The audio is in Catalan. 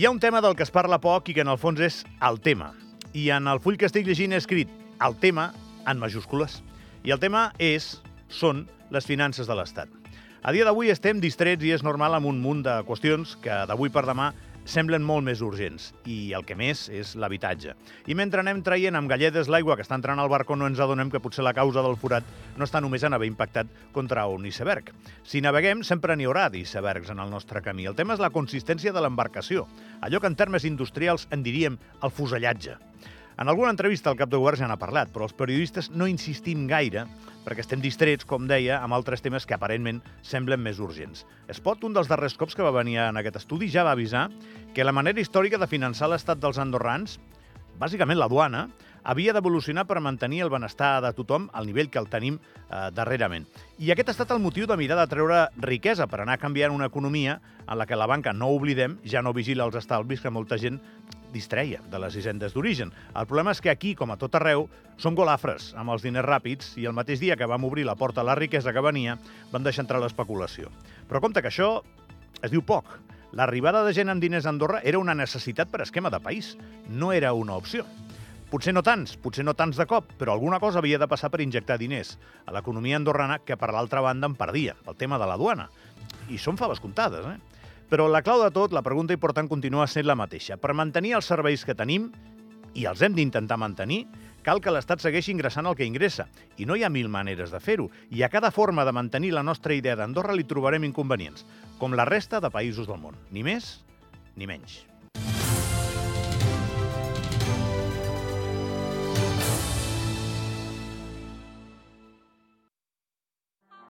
Hi ha un tema del que es parla poc i que en el fons és el tema. I en el full que estic llegint he escrit el tema en majúscules. I el tema és, són, les finances de l'Estat. A dia d'avui estem distrets i és normal amb un munt de qüestions que d'avui per demà semblen molt més urgents, i el que més és l'habitatge. I mentre anem traient amb galledes l'aigua que està entrant al barco, no ens adonem que potser la causa del forat no està només en haver impactat contra un iceberg. Si naveguem, sempre n'hi haurà d'icebergs en el nostre camí. El tema és la consistència de l'embarcació, allò que en termes industrials en diríem el fusellatge. En alguna entrevista el cap de govern ja n'ha parlat, però els periodistes no insistim gaire perquè estem distrets, com deia, amb altres temes que aparentment semblen més urgents. Espot, un dels darrers cops que va venir en aquest estudi, ja va avisar que la manera històrica de finançar l'estat dels andorrans, bàsicament la duana, havia d'evolucionar per mantenir el benestar de tothom al nivell que el tenim eh, darrerament. I aquest ha estat el motiu de mirar de treure riquesa per anar canviant una economia en la que la banca, no oblidem, ja no vigila els estalvis que molta gent distreia de les hisendes d'origen. El problema és que aquí, com a tot arreu, som golafres amb els diners ràpids i el mateix dia que vam obrir la porta a la riquesa que venia, van deixar entrar l'especulació. Però compte que això es diu poc. L'arribada de gent amb diners a Andorra era una necessitat per esquema de país, no era una opció. Potser no tants, potser no tants de cop, però alguna cosa havia de passar per injectar diners a l'economia andorrana que, per l'altra banda, en perdia, el tema de la duana. I són faves comptades, eh? Però la clau de tot, la pregunta important continua sent la mateixa. Per mantenir els serveis que tenim, i els hem d'intentar mantenir, cal que l'Estat segueixi ingressant el que ingressa. I no hi ha mil maneres de fer-ho. I a cada forma de mantenir la nostra idea d'Andorra li trobarem inconvenients, com la resta de països del món. Ni més ni menys.